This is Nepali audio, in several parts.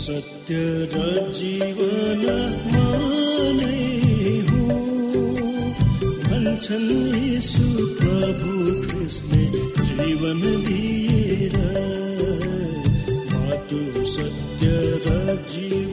सत्य जीवन माने हो। भन्छन् यीशु प्रभु कृष्ण जीवन दिएर मातु सत्य र जीवन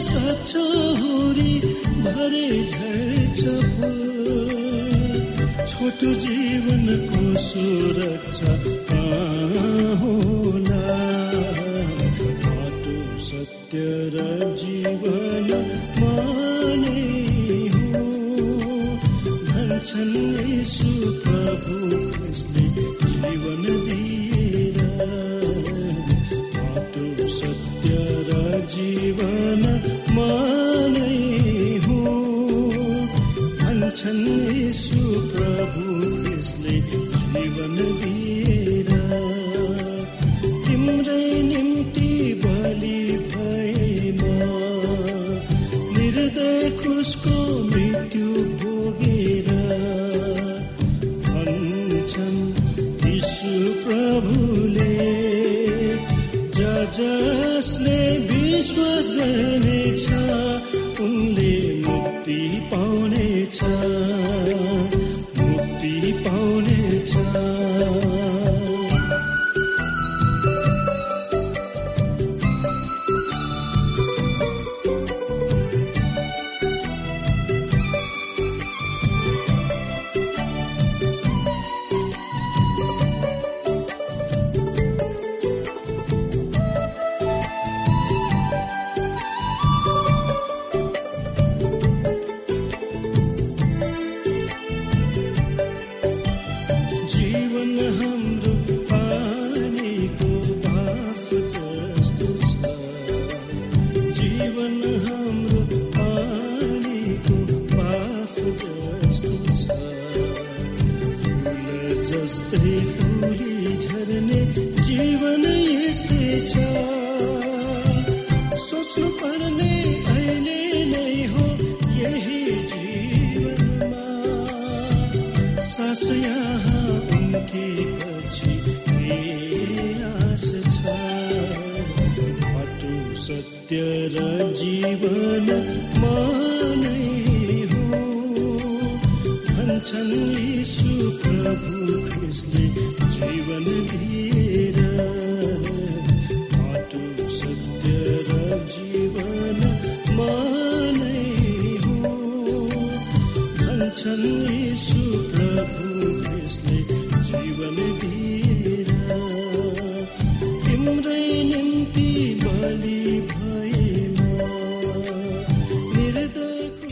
सचोरी भरे झर्छ छोटो जीवनको सुरक्षा होला? बाटो सत्य र जीवन माने हो। भन्छन् प्रभु was running. heeft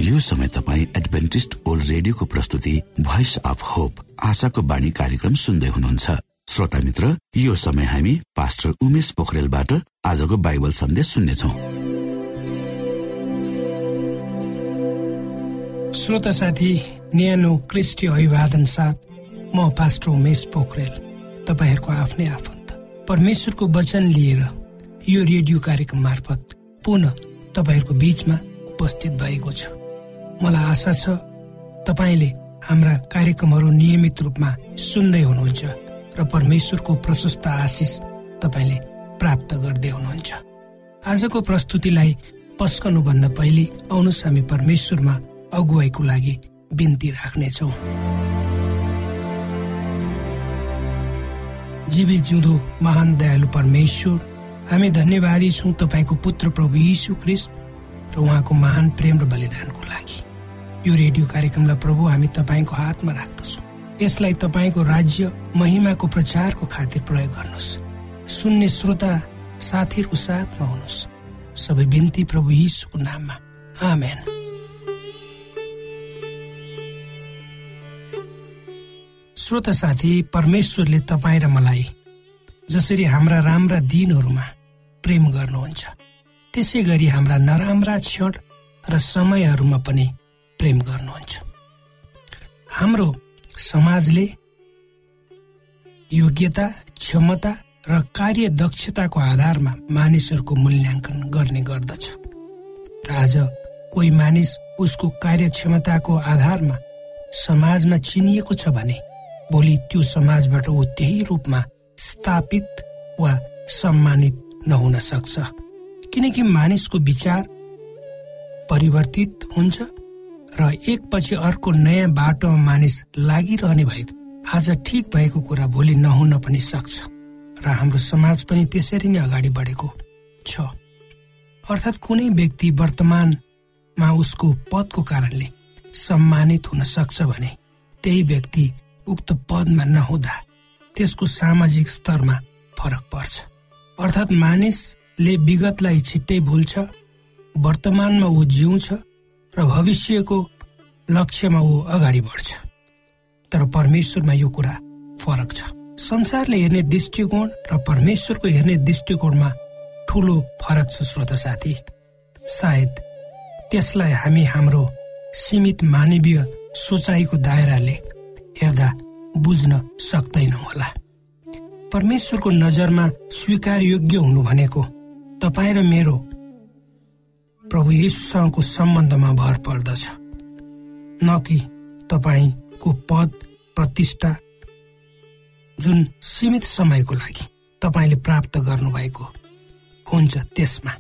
यो समय तपाईँ एडभेन्टिस्ट ओल्ड रेडियोको प्रस्तुति भोइस अफ होप आशाको बाणी कार्यक्रम सुन्दै हुनुहुन्छ। श्रोता मित्र यो समय हामी पास्टर उमेश पोखरेलबाट आजको बाइबल सन्देश सुन्नेछौ। श्रोता साथी न्यानो क्रिस्टी अभिवादन साथ म पास्टर उमेश पोखरेल तपाईँहरूको आफ्नै आफन्त। परमेश्वरको वचन लिएर यो रेडियो कार्यक्रम मार्फत पुनः तपाईँहरूको बीचमा उपस्थित भएको छु। मलाई आशा छ तपाईँले हाम्रा कार्यक्रमहरू नियमित रूपमा सुन्दै हुनुहुन्छ र परमेश्वरको प्रशस्त आशिष तपाईँले प्राप्त गर्दै हुनुहुन्छ। आजको प्रस्तुतिलाई पस्कनुभन्दा पहिले आउनुहोस् हामी परमेश्वरमा अगुवाईको लागि बिन्ती राख्नेछौँ। जीवित जिउँदो महान दयालु परमेश्वर हामी धन्यवादी छौँ तपाईँको पुत्र प्रभु यीशु क्रिस्ट र उहाँको महान प्रेम र बलिदानको लागि। यो रेडियो कार्यक्रमलाई प्रभु हामी तपाईँको हातमा राख्दछौँ। यसलाई तपाईँको राज्य महिमाको प्रचारको खातिर प्रयोग गर्नुहोस्। सुन्ने श्रोता साथीहरूको साथमा हुनुहोस्। सबै बिन्ती प्रभु यीशुको नाममा। आमेन। श्रोता साथी परमेश्वरले तपाईँ र मलाई जसरी हाम्रा राम्रा दिनहरूमा प्रेम गर्नुहुन्छ त्यसै गरी हाम्रा नराम्रा क्षण र समयहरूमा पनि प्रेम गर्नुहुन्छ। हाम्रो समाजले योग्यता क्षमता र कार्य दक्षताको आधारमा मानिसहरूको मूल्याङ्कन गर्ने गर्दछ। र आज कोही मानिस उसको कार्यक्षमताको आधारमा समाजमा चिनिएको छ भने भोलि त्यो समाजबाट ऊ त्यही रूपमा स्थापित वा सम्मानित नहुन सक्छ। किनकि मानिसको विचार परिवर्तित हुन्छ। र एकपछि अर्को नयाँ बाटोमा मानिस लागिरहने भएको आज ठिक भएको कुरा भोलि नहुन पनि सक्छ। र हाम्रो समाज पनि त्यसरी नै अगाडि बढेको छ। अर्थात् कुनै व्यक्ति वर्तमानमा उसको पदको कारणले सम्मानित हुन सक्छ भने त्यही व्यक्ति उक्त पदमा नहुँदा त्यसको सामाजिक स्तरमा फरक पर्छ। अर्थात् मानिसले विगतलाई छिट्टै भुल्छ वर्तमानमा ऊ जिउँछ र भविष्यको लक्ष्यमा ऊ अगाडि बढ्छ। तर परमेश्वरमा यो कुरा फरक छ। संसारले हेर्ने दृष्टिकोण र परमेश्वरको हेर्ने दृष्टिकोणमा ठुलो फरक छ श्रोता साथी। सायद त्यसलाई हामी हाम्रो सीमित मानवीय सोचाइको दायराले हेर्दा बुझ्न सक्दैनौँ होला। परमेश्वरको नजरमा स्वीकार योग्य हुनु भनेको तपाईँ र मेरो प्रभु यीशुसँगको सम्बन्धमा भर पर्दछ। न कि तपाईँको पद प्रतिष्ठा जुन सीमित समयको लागि तपाईँले प्राप्त गर्नुभएको हुन्छ त्यसमा।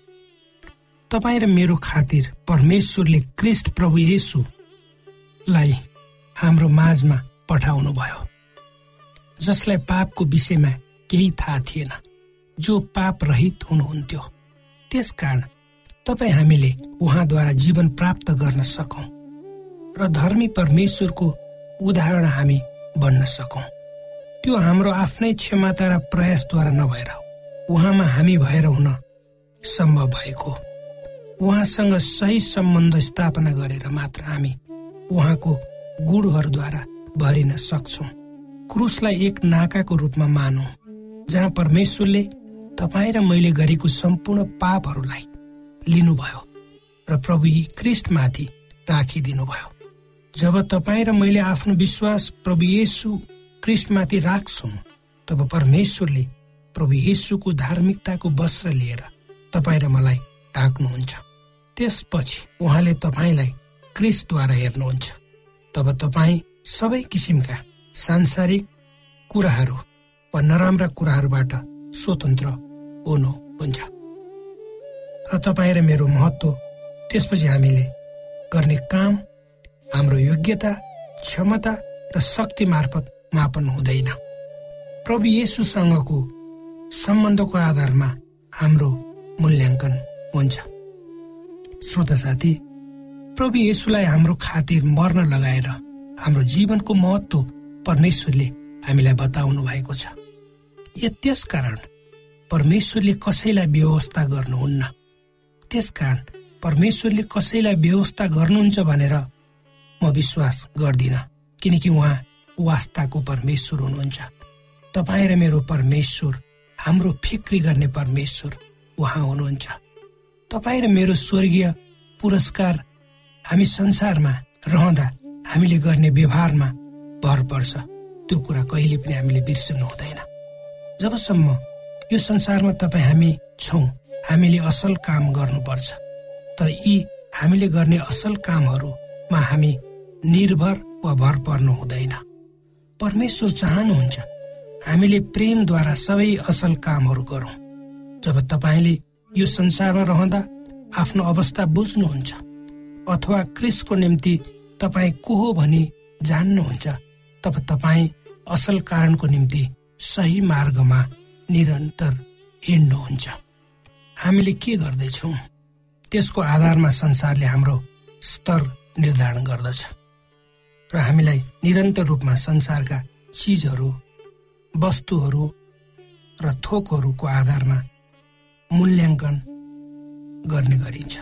तपाईँ र मेरो खातिर परमेश्वरले क्रिस्ट प्रभु येसुलाई हाम्रो माझमा पठाउनु भयो जसलाई पापको विषयमा केही थाहा थिएन जो पाप रहित हुनुहुन्थ्यो। त्यसकारण तपाईँ हामीले उहाँद्वारा जीवन प्राप्त गर्न सकौँ र धर्मी परमेश्वरको उदाहरण हामी बन्न सकौँ। त्यो हाम्रो आफ्नै क्षमता र प्रयासद्वारा नभएर उहाँमा हामी भएर हुन सम्भव भएको। उहाँसँग सही सम्बन्ध स्थापना गरेर मात्र हामी उहाँको गुणहरूद्वारा भरिन सक्छौँ। क्रुसलाई एक नाकाको रूपमा मानौ जहाँ परमेश्वरले तपाईँ र मैले गरेको सम्पूर्ण पापहरूलाई लिनुभयो र प्रभु क्रिस्टमाथि राखिदिनुभयो। जब तपाईँ र मैले आफ्नो विश्वास प्रभु येसु क्रिस्टमाथि राख्छौँ तब परमेश्वरले प्रभु येसुको धार्मिकताको वस्त्र लिएर तपाईँ र मलाई ढाक्नुहुन्छ। त्यसपछि उहाँले तपाईँलाई क्रिस्टद्वारा हेर्नुहुन्छ। तब तपाईँ सबै किसिमका सांसारिक कुराहरू वा नराम्रा कुराहरूबाट स्वतन्त्र हुनुहुन्छ। र तपाईँ र मेरो महत्व त्यसपछि हामीले गर्ने काम हाम्रो योग्यता क्षमता र शक्ति मार्फत मापन हुँदैन। प्रभु येसुसँगको सम्बन्धको आधारमा हाम्रो मूल्याङ्कन हुन्छ। श्रोता साथी प्रभु येसुलाई हाम्रो खातिर मर्न लगाएर हाम्रो जीवनको महत्व परमेश्वरले हामीलाई बताउनु भएको छ। त्यसकारण परमेश्वरले कसैलाई व्यवस्था गर्नुहुन्न। त्यसकारण परमेश्वरले कसैलाई व्यवस्था गर्नुहुन्छ भनेर म विश्वास गर्दिन किनकि उहाँ वास्ताको परमेश्वर हुनुहुन्छ। तपाईँ र मेरो परमेश्वर हाम्रो फिक्री गर्ने परमेश्वर उहाँ हुनुहुन्छ। तपाईँ र मेरो स्वर्गीय पुरस्कार हामी संसारमा रहँदा हामीले गर्ने व्यवहारमा भर पर्छ। त्यो कुरा कहिले पनि हामीले बिर्सनु हुँदैन। जबसम्म यो संसारमा तपाईँ हामी छौँ हामीले असल काम गर्नुपर्छ। तर यी हामीले गर्ने असल कामहरूमा हामी निर्भर वा भर पर्नु हुँदैन। परमेश्वर चाहनुहुन्छ हामीले प्रेमद्वारा सबै असल कामहरू गरौँ। जब तपाईँले यो संसारमा रहँदा आफ्नो अवस्था बुझ्नुहुन्छ अथवा क्रिसको निम्ति तपाईँ को हो भनी जान्नुहुन्छ तब तपाईँ असल कारणको निम्ति सही मार्गमा निरन्तर हिँड्नुहुन्छ। हामीले के गर्दैछौँ? त्यसको आधारमा संसारले हाम्रो स्तर निर्धारण गर्दछ र हामीलाई निरन्तर रूपमा संसारका चिजहरू वस्तुहरू र थोकहरूको आधारमा मूल्याङ्कन गर्ने गरिन्छ।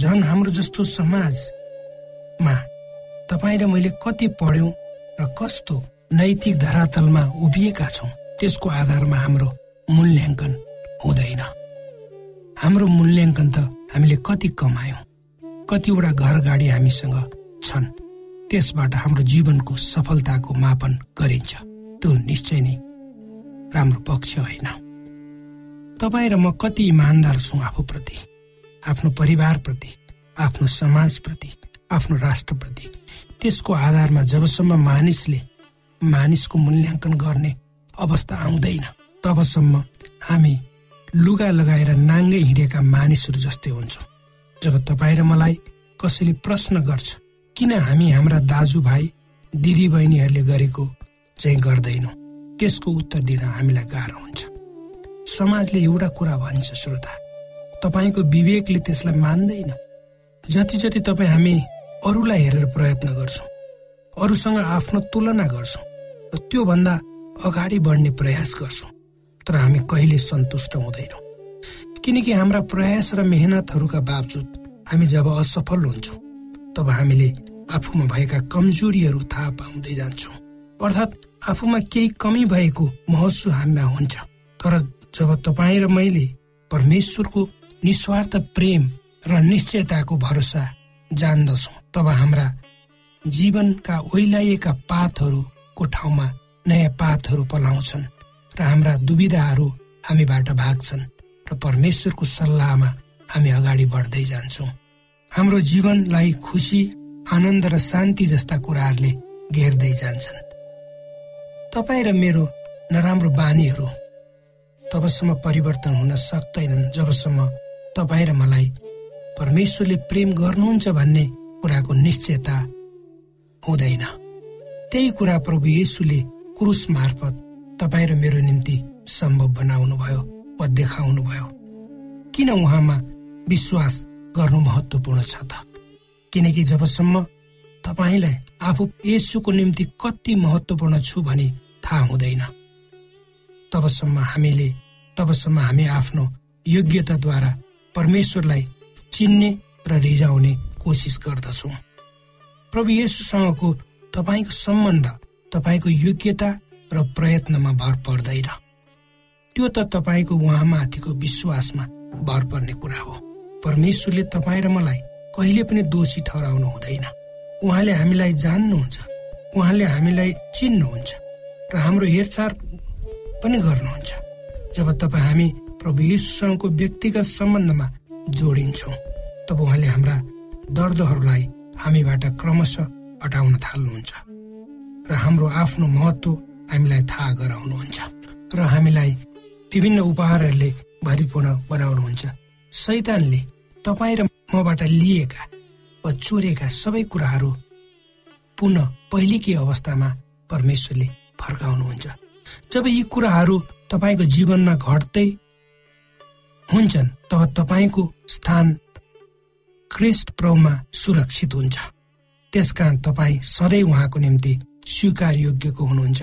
झन् हाम्रो जस्तो समाजमा तपाईँ र मैले कति पढ्यौँ र कस्तो नैतिक धरातलमा उभिएका छौँ त्यसको आधारमा हाम्रो मूल्याङ्कन हुँदैन। हाम्रो मूल्याङ्कन त हामीले कति कमायौँ कतिवटा घर गाडी हामीसँग छन्। त्यसबाट हाम्रो जीवनको सफलताको मापन गरिन्छ। त्यो निश्चय नै राम्रो पक्ष होइन। तपाईँ र म कति इमान्दार छौँ आफूप्रति आफ्नो परिवारप्रति आफ्नो समाजप्रति आफ्नो राष्ट्रप्रति। त्यसको आधारमा जबसम्म मानिसले मानिसको मूल्याङ्कन गर्ने अवस्था आउँदैन तबसम्म हामी लुगा लगाएर नाङ्गै हिँडेका मानिसहरू जस्तै हुन्छौँ। जब तपाईँ र मलाई कसैले प्रश्न गर्छ किन हामी हाम्रा दाजुभाइ दिदीबहिनीहरूले गरेको चाहिँ गर्दैनौँ? त्यसको उत्तर दिन हामीलाई गाह्रो हुन्छ। समाजले एउटा कुरा भन्छ श्रोता तपाईँको विवेकले त्यसलाई मान्दैन। जति जति तपाईँ हामी अरूलाई हेरेर प्रयत्न गर्छौँ अरूसँग आफ्नो तुलना गर्छौँ र त्योभन्दा अगाडि बढ्ने प्रयास गर्छौँ। तर हामी कहिले सन्तुष्ट हुँदैनौँ। किनकि हाम्रा प्रयास र मेहनतहरूका बावजुद हामी जब असफल हुन्छौँ तब हामीले आफूमा भएका कमजोरीहरू थाहा पाउँदै जान्छौँ। अर्थात् आफूमा केही कमी भएको महसुस हामीमा हुन्छ। तर जब तपाईँ र मैले परमेश्वरको निस्वार्थ प्रेम र निश्चयताको भरोसा जान्दछौँ तब हाम्रा जीवनका ओइलाइएका पातहरूको ठाउँमा नयाँ पातहरू पलाउँछन्। र हाम्रा दुविधाहरू हामीबाट भाग्छन् र परमेश्वरको सल्लाहमा हामी अगाडि बढ्दै जान्छौँ। हाम्रो जीवनलाई खुसी आनन्द र शान्ति जस्ता कुराहरूले घेर्दै जान्छन्। तपाईँ र मेरो नराम्रो बानीहरू तबसम्म परिवर्तन हुन सक्दैनन् जबसम्म तपाईँ र मलाई परमेश्वरले प्रेम गर्नुहुन्छ भन्ने कुराको निश्चयता हुँदैन। त्यही कुरा प्रभु येसुले क्रुस मार्फत तपाईँ र मेरो निम्ति सम्भव बनाउनु भयो वा देखाउनु भयो किन उहाँमा विश्वास गर्नु महत्वपूर्ण छ त? किनकि जबसम्म तपाईँलाई आफू येसुको निम्ति कति महत्वपूर्ण छु भनी थाहा हुँदैन तबसम्म हामीले तबसम्म हामी आफ्नो योग्यताद्वारा परमेश्वरलाई चिन्ने र रिजाउने कोसिस गर्दछौँ। प्रभु येसुसँगको तपाईँको सम्बन्ध तपाईँको योग्यता र प्रयत्नमा भर पर्दैन। त्यो त तपाईँको उहाँमाथिको विश्वासमा भर पर्ने कुरा हो। परमेश्वरले तपाईँ र मलाई कहिले पनि दोषी ठहराउनु हुँदैन। उहाँले हामीलाई जान्नुहुन्छ। उहाँले हामीलाई चिन्नुहुन्छ। र हाम्रो हेरचाह पनि गर्नुहुन्छ। जब तपाईँ हामी प्रभु यीशुसँगको व्यक्तिगत सम्बन्धमा जोडिन्छौँ तब उहाँले हाम्रा दर्दहरूलाई हामीबाट क्रमशः हटाउन थाल्नुहुन्छ। र हाम्रो आफ्नो महत्व हामीलाई थाहा गराउनुहुन्छ र हामीलाई विभिन्न उपहारहरूले भरिपूर्ण बनाउनुहुन्छ। सैतानले तपाईँ र मबाट लिएका वा चोरेका सबै कुराहरू पुनः पहिलेकै अवस्थामा परमेश्वरले फर्काउनुहुन्छ। जब यी कुराहरू तपाईँको जीवनमा घट्दै हुन्छन् तब तपाईँको स्थान क्रिस्ट प्रभुमा सुरक्षित हुन्छ। त्यसकारण तपाईँ सधैँ उहाँको निम्ति स्वीकार योग्यको हुनुहुन्छ।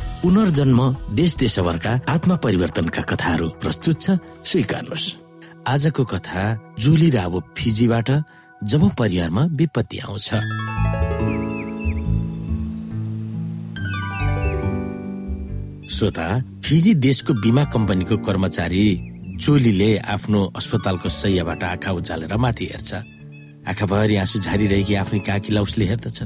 पुनर्जन्म देश देशभरका आत्मा परिवर्तनका कथाहरू प्रस्तुत छ। स्वीकार्नुहोस् आजको कथा जुली राबो फिजीबाट जब परिवारमा विपत्ति आउँछ। श्रोता फिजी देशको बिमा कम्पनीको कर्मचारी जोलीले आफ्नो अस्पतालको सैयाबाट आँखा उचालेर माथि हेर्छ। आँखाभरि आँसु झारिरहेकी आफ्नै काकीलाई उसले हेर्दछ।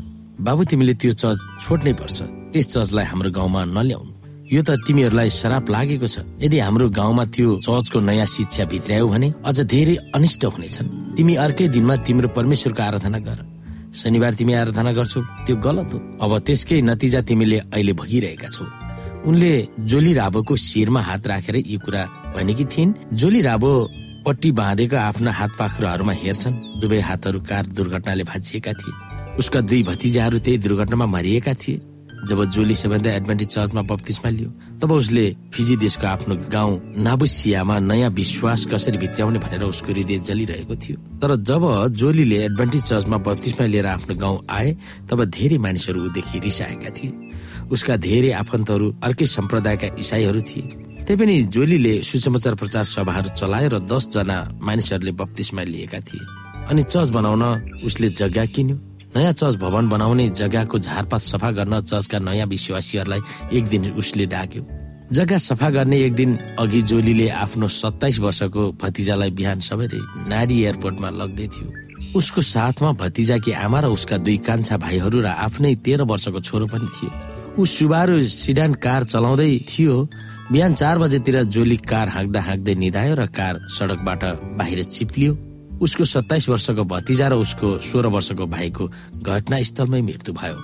बाबु तिमीले त्यो चर्च छोड्नै पर्छ। त्यस चर्चलाई हाम्रो गाउँमा नल्याउनु। यो त तिमीहरूलाई श्राप लागेको छ। यदि हाम्रो गाउँमा त्यो चर्चको नयाँ शिक्षा भित्रायो भने अझ धेरै अनिष्ट हुनेछन्। तिमी अर्कै दिनमा तिम्रो परमेश्वरको आराधना गर। शनिबार तिमी आराधना गर्छौ त्यो गलत हो। अब त्यसकै नतिजा तिमीले अहिले भोगिरहेका छौ। उनले जोली राबोको शिरमा हात राखेर यी कुरा भनेकी थिइन्। जोली राबो पट्टी बाँधेका आफ्ना हात पाखुराहरूमा हेर्छन्। दुवै हातहरू कार दुर्घटनाले भाँचिएका थिए। उसका दुई भतिजाहरू त्यही दुर्घटनामा मरिएका थिए। जब जोली सबैभन्दा एडभान्टेज चर्चमा बत्तिसमा लियो तब उसले फिजी देशको आफ्नो गाउँ नाबुसियामा नयाँ विश्वास कसरी भित्राउने भनेर उसको हृदय जलिरहेको थियो। तर जब जोलीले एडभान्टेज चर्चमा बत्तिसमा लिएर आफ्नो गाउँ आए तब धेरै मानिसहरू ऊदेखि रिसाएका थिए। उसका धेरै आफन्तहरू अर्कै सम्प्रदायका इसाईहरू थिए। तैपनि जोलीले सुसमाचार प्रचार सभाहरू चलाए र दसजना मानिसहरूले बत्तिसमा लिएका थिए। अनि चर्च बनाउन उसले जग्गा किन्यो। नयाँ चर्च भवन बनाउने जग्गाको झारपात सफा गर्न चर्चका नयाँ विश्वासीहरूलाई एक दिन उसले डाक्यो। जग्गा सफा गर्ने एक दिन अघि जोलीले आफ्नो सत्ताइस वर्षको भतिजालाई बिहान सबैले नारी एयरपोर्टमा लग्दै थियो। उसको साथमा भतिजाकी आमा र उसका दुई कान्छा भाइहरू र आफ्नै तेह्र वर्षको छोरो पनि थियो। ऊ सुबारु सिडान कार चलाउँदै थियो। बिहान चार बजेतिर जोली कार हाँक्दा हाँक्दै निधायो र कार सडकबाट बाहिर चिप्लियो। उसको सत्ताइस वर्षको भतिजा र उसको सोह्र वर्षको भाइको घटनास्थलमै मृत्यु भयो।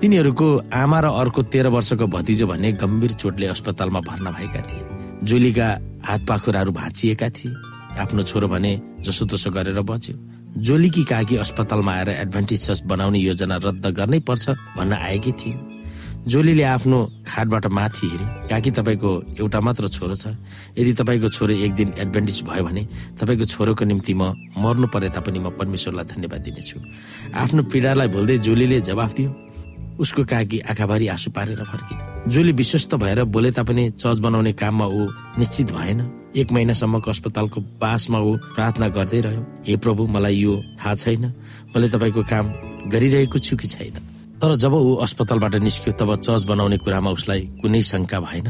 तिनीहरूको आमा र अर्को तेह्र वर्षको भतिजो भने गम्भीर चोटले अस्पतालमा भर्ना भएका थिए। जोलीका हात पाखुराहरू भाँचिएका थिए। आफ्नो छोरो भने जसो तसो गरेर बच्यो। जोलीकी काकी अस्पतालमा आएर एडभान्टेज बनाउने योजना रद्द गर्नै पर्छ भन्न आएकी थिइन्। जोलीले आफ्नो खाटबाट माथि हेऱ्यो। काकी तपाईँको एउटा मात्र छोरो छ। यदि तपाईँको छोरो एक दिन एडभान्टेज भयो भने तपाईँको छोरोको निम्ति म मर्नु परे तापनि म परमेश्वरलाई धन्यवाद दिनेछु। आफ्नो पीडालाई भुल्दै जोलीले जवाफ दियो। उसको काकी आँखाभरि आँसु पारेर फर्किन्। जोली विश्वस्त भएर बोले तापनि चर्च बनाउने काममा ऊ निश्चित भएन। एक महिनासम्मको अस्पतालको बासमा ऊ प्रार्थना गर्दै रह्यो। हे प्रभु मलाई यो थाहा छैन। मैले तपाईँको काम गरिरहेको छु कि छैन? तर जब ऊ अस्पतालबाट निस्क्यो तब चर्च बनाउने कुरामा उसलाई कुनै शङ्का भएन।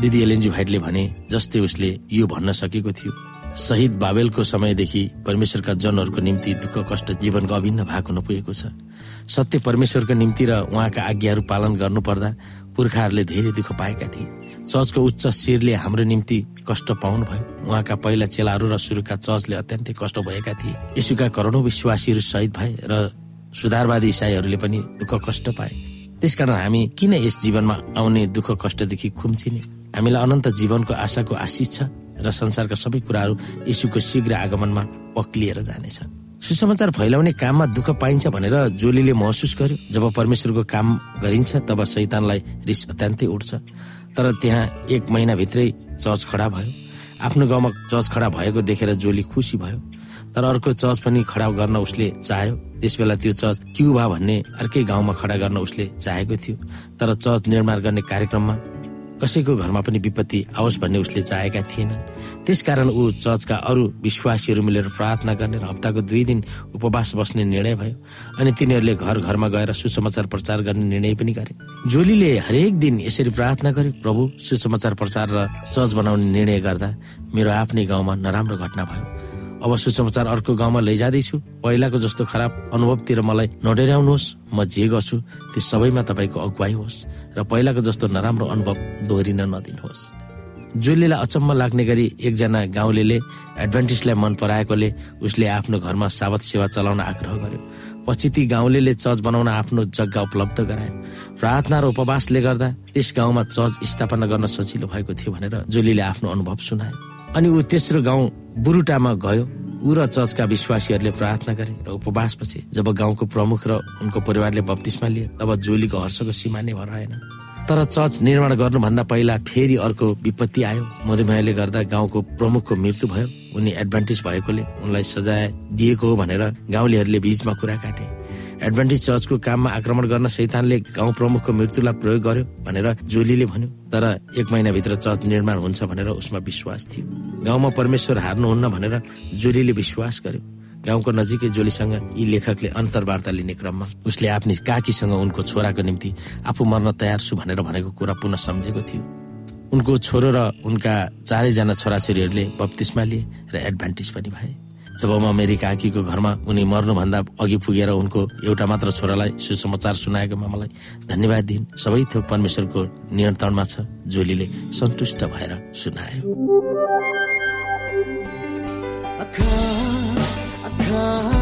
दिदी एलएनजी भाइटले भने जस्तै उसले यो भन्न सकेको थियो। शहीद बाबेलको समयदेखि परमेश्वरका जनहरूको निम्ति दुःख कष्ट जीवनको अभिन्न भाग हुन पुगेको छ। सत्य परमेश्वरको निम्ति र उहाँका आज्ञाहरू पालन गर्नुपर्दा पुर्खाहरूले धेरै दुःख पाएका थिए। चर्चको उच्च शिरले हाम्रो निम्ति कष्ट पाउनु भयो उहाँका पहिला चेलाहरू र सुरुका चर्चले अत्यन्तै कष्ट भएका थिए। यसुका करोडौँ विश्वासीहरू शहीद भए र सुधारवादी इसाईहरूले पनि दुःख कष्ट पाए। त्यसकारण हामी किन यस जीवनमा आउने दुःख कष्टदेखि खुम्चिने? हामीलाई अनन्त जीवनको आशाको आशिष छ र संसारका सबै कुराहरू यीशुको शीघ्र आगमनमा पक्लिएर जानेछ। सुसमाचार फैलाउने काममा दुःख पाइन्छ भनेर जोलीले महसुस गर्यो। जब परमेश्वरको काम गरिन्छ तब शैतानलाई रिस अत्यन्तै उठ्छ। तर त्यहाँ एक महिनाभित्रै चर्च खडा भयो। आफ्नो गाउँमा चर्च खडा भएको देखेर जोली खुसी भयो। तर अर्को चर्च पनि खडा गर्न उसले चाह्यो। त्यस बेला त्यो चर्च क्युबा भन्ने अर्कै गाउँमा खडा गर्न उसले चाहेको थियो। तर चर्च निर्माण गर्ने कार्यक्रममा कसैको घरमा पनि विपत्ति आओस् भन्ने उसले चाहेका थिएनन्। त्यसकारण ऊ चर्चका अरू विश्वासीहरू मिलेर प्रार्थना गर्ने र हप्ताको दुई दिन उपवास बस्ने निर्णय भयो अनि तिनीहरूले घर घरमा गएर सुसमाचार प्रचार गर्ने निर्णय पनि गरे। जोलीले हरेक दिन यसरी प्रार्थना गरे प्रभु सुसमाचार प्रचार र चर्च बनाउने निर्णय गर्दा मेरो आफ्नै गाउँमा नराम्रो घटना भयो। अब सुसमाचार अर्को गाउँमा लैजाँदैछु। पहिलाको जस्तो खराब अनुभवतिर मलाई नडराउनुहोस्। म जे गर्छु त्यो सबैमा तपाईँको अगुवाई होस् र पहिलाको जस्तो नराम्रो अनुभव दोहोरिन नदिनुहोस्। जोलीलाई अचम्म लाग्ने गरी एकजना गाउँलेले एडभान्टेजलाई मन पराएकोले उसले आफ्नो घरमा सावत सेवा चलाउन आग्रह गर्यो। पछि ती गाउँलेले चर्च बनाउन आफ्नो जग्गा उपलब्ध गरायो। प्रार्थना र उपवासले गर्दा त्यस गाउँमा चर्च स्थापना गर्न सजिलो भएको थियो भनेर जोलीले आफ्नो अनुभव सुनायो। अनि ऊ तेस्रो गाउँ बुरुटामा गयो। ऊ र चर्चका विश्वासीहरूले प्रार्थना गरे र उपवासपछि जब गाउँको प्रमुख र उनको परिवारले बत्तिसमा लिए तब जोलीको हर्षको सीमा नै भराएन तर चर्च निर्माण गर्नुभन्दा पहिला फेरि अर्को विपत्ति आयो। मधुमेहले गर्दा गाउँको प्रमुखको मृत्यु भयो। उनी एडभान्टेज भएकोले उनलाई सजाय दिएको हो भनेर गाउँलेहरूले बीचमा कुरा काटे। एडभान्टेज चर्चको काममा आक्रमण गर्न शैतानले गाउँ प्रमुखको मृत्युलाई प्रयोग गर्यो भनेर जोलीले भन्यो। तर एक महिनाभित्र चर्च निर्माण हुन्छ भनेर उसमा विश्वास थियो। गाउँमा परमेश्वर हार्नुहुन्न भनेर जोलीले विश्वास गर्यो। गाउँको नजिकै जोलीसँग यी लेखकले अन्तर्वार्ता लिने क्रममा उसले आफ्नी काकीसँग उनको छोराको निम्ति आफू मर्न तयार छु भनेर भनेको कुरा पुनः सम्झेको थियो। उनको छोरो र उनका चारैजना छोराछोरीहरूले बत्तिसमा लिए र एडभान्टेज पनि भए। जब म मेरी काकीको घरमा उनी मर्नुभन्दा अघि पुगेर उनको एउटा मात्र छोरालाई सुसमाचार सुनाएकोमा मलाई धन्यवाद दिइन्। सबै थोक परमेश्वरको नियन्त्रणमा छ जोलीले सन्तुष्ट भएर सुनायो। आँखा आँखा